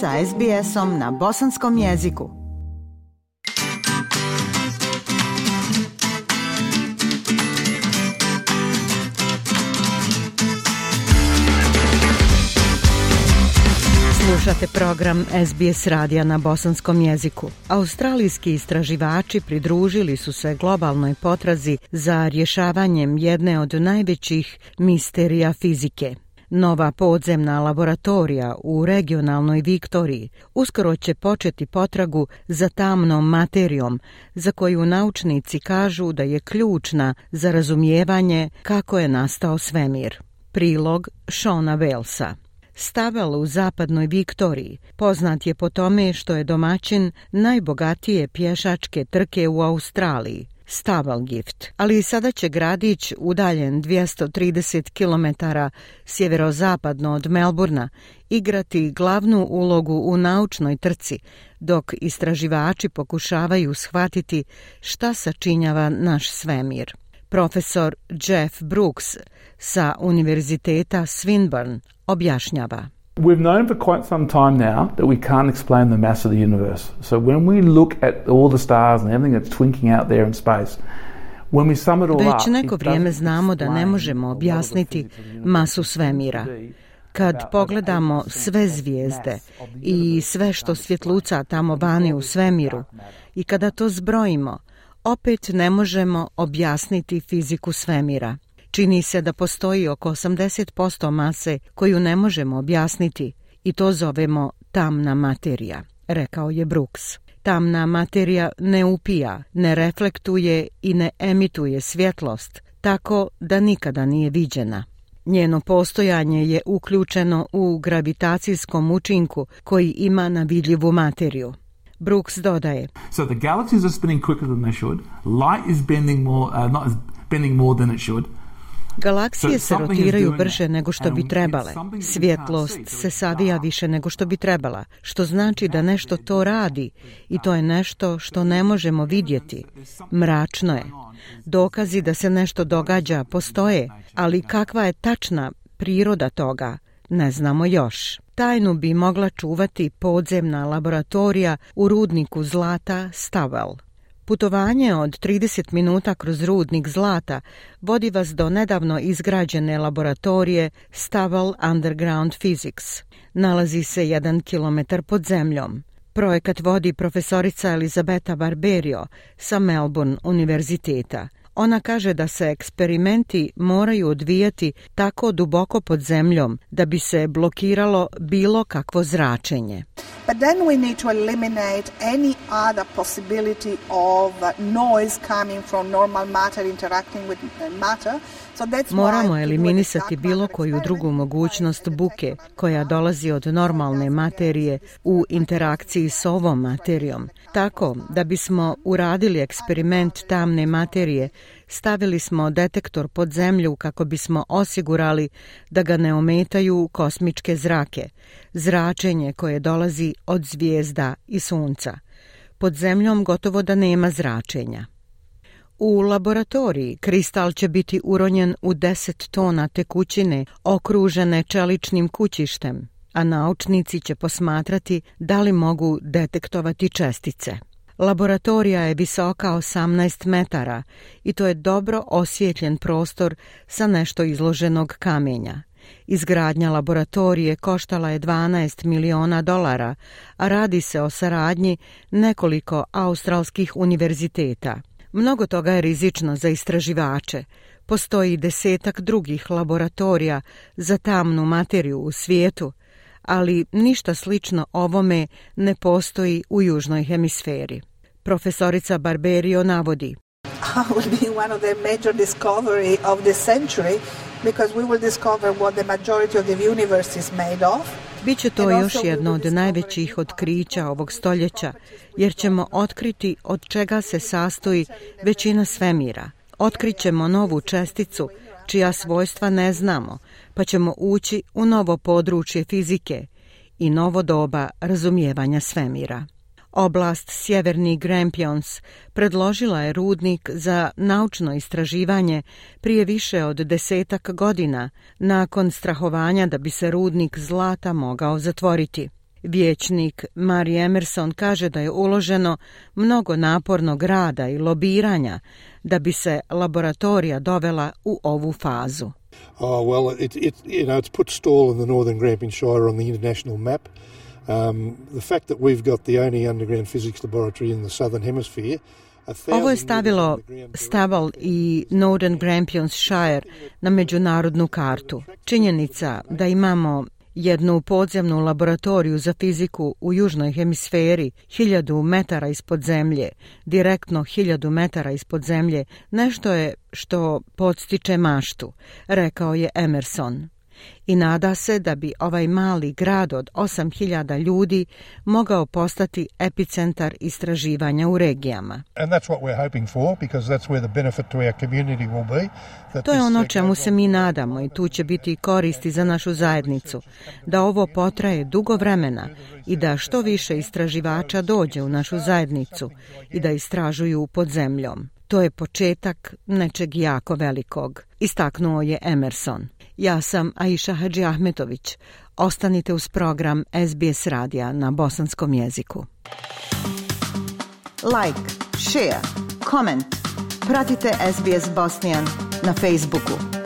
sa SBS-om na bosanskom jeziku. Slušate program SBS radija na bosanskom jeziku. Australijski istraživači pridružili su se globalnoj potrazi za rješavanjem jedne od najvećih misterija fizike – Nova podzemna laboratorija u regionalnoj Viktoriji uskoro će početi potragu za tamnom materijom za koju naučnici kažu da je ključna za razumijevanje kako je nastao svemir. Prilog Shona Velsa Stavel u zapadnoj Viktoriji poznat je po tome što je domaćin najbogatije pješačke trke u Australiji – Stavalgift. gift, ali sada će gradić udaljen 230 km sjeverozapadno od Melburna igrati glavnu ulogu u naučnoj trci, dok istraživači pokušavaju shvatiti šta sačinjava naš svemir. Profesor Jeff Brooks sa Univerziteta Swinburne objašnjava. We've known for quite some time now that we can't explain the mass of the universe. So when we look at all the stars and everything that's twinkling out there in space, when we sum it all Već neko vrijeme znamo da ne možemo objasniti masu svemira. Kad pogledamo sve zvijezde i sve što svjetluca tamo vani u svemiru i kada to zbrojimo, opet ne možemo objasniti fiziku svemira. Čini se da postoji oko 80% mase koju ne možemo objasniti i to zovemo tamna materija, rekao je Brooks. Tamna materija ne upija, ne reflektuje i ne emituje svjetlost, tako da nikada nije viđena. Njeno postojanje je uključeno u gravitacijskom učinku koji ima na vidljivu materiju. Brooks dodaje. So the galaxies are spinning quicker than they should. Light is bending more, uh, bending more than it should. Galaksije se rotiraju brže nego što bi trebale. Svjetlost se savija više nego što bi trebala, što znači da nešto to radi i to je nešto što ne možemo vidjeti. Mračno je. Dokazi da se nešto događa postoje, ali kakva je tačna priroda toga, ne znamo još. Tajnu bi mogla čuvati podzemna laboratorija u rudniku zlata Stavel. Putovanje od 30 minuta kroz rudnik zlata vodi vas do nedavno izgrađene laboratorije stavel Underground Physics. Nalazi se jedan km pod zemljom. Projekat vodi profesorica Elizabeta Barberio sa Melbourne univerziteta. Ona kaže da se eksperimenti moraju odvijati tako duboko pod zemljom da bi se blokiralo bilo kakvo zračenje. But then we need to eliminate any other possibility of noise coming from normal matter interacting with matter Moramo eliminisati bilo koju drugu mogućnost buke koja dolazi od normalne materije u interakciji s ovom materijom. Tako da bismo uradili eksperiment tamne materije, stavili smo detektor pod zemlju kako bismo osigurali da ga ne ometaju kosmičke zrake, zračenje koje dolazi od zvijezda i sunca. Pod zemljom gotovo da nema zračenja. U laboratoriji kristal će biti uronjen u 10 tona tekućine okružene čeličnim kućištem, a naučnici će posmatrati da li mogu detektovati čestice. Laboratorija je visoka 18 metara i to je dobro osvjetljen prostor sa nešto izloženog kamenja. Izgradnja laboratorije koštala je 12 miliona dolara, a radi se o saradnji nekoliko australskih univerziteta – Mnogo toga je rizično za istraživače. Postoji desetak drugih laboratorija za tamnu materiju u svijetu, ali ništa slično ovome ne postoji u južnoj hemisferi. Profesorica Barberio navodi will be one of the major discovery of the century because we will discover what the majority of the universe is made of. Biće to još jedno od najvećih otkrića ovog stoljeća, jer ćemo otkriti od čega se sastoji većina svemira. Otkrićemo novu česticu, čija svojstva ne znamo, pa ćemo ući u novo područje fizike i novo doba razumijevanja svemira. Oblast Sjeverni Grampions predložila je rudnik za naučno istraživanje prije više od desetak godina nakon strahovanja da bi se rudnik zlata mogao zatvoriti. Vijećnik Mari Emerson kaže da je uloženo mnogo napornog rada i lobiranja da bi se laboratorija dovela u ovu fazu. Ovo je stavilo Stabal i Northern Shire na međunarodnu kartu. Činjenica da imamo jednu podzemnu laboratoriju za fiziku u južnoj hemisferi, hiljadu metara ispod zemlje, direktno hiljadu metara ispod zemlje, nešto je što podstiče maštu, rekao je Emerson i nada se da bi ovaj mali grad od 8000 ljudi mogao postati epicentar istraživanja u regijama. To je ono čemu se mi nadamo i tu će biti koristi za našu zajednicu, da ovo potraje dugo vremena i da što više istraživača dođe u našu zajednicu i da istražuju pod zemljom. To je početak nečeg jako velikog, istaknuo je Emerson. Ja sam Aisha Hadži Ahmetović. Ostanite uz program SBS radija na bosanskom jeziku. Like, share, comment. Pratite SBS Bosnian na Facebooku.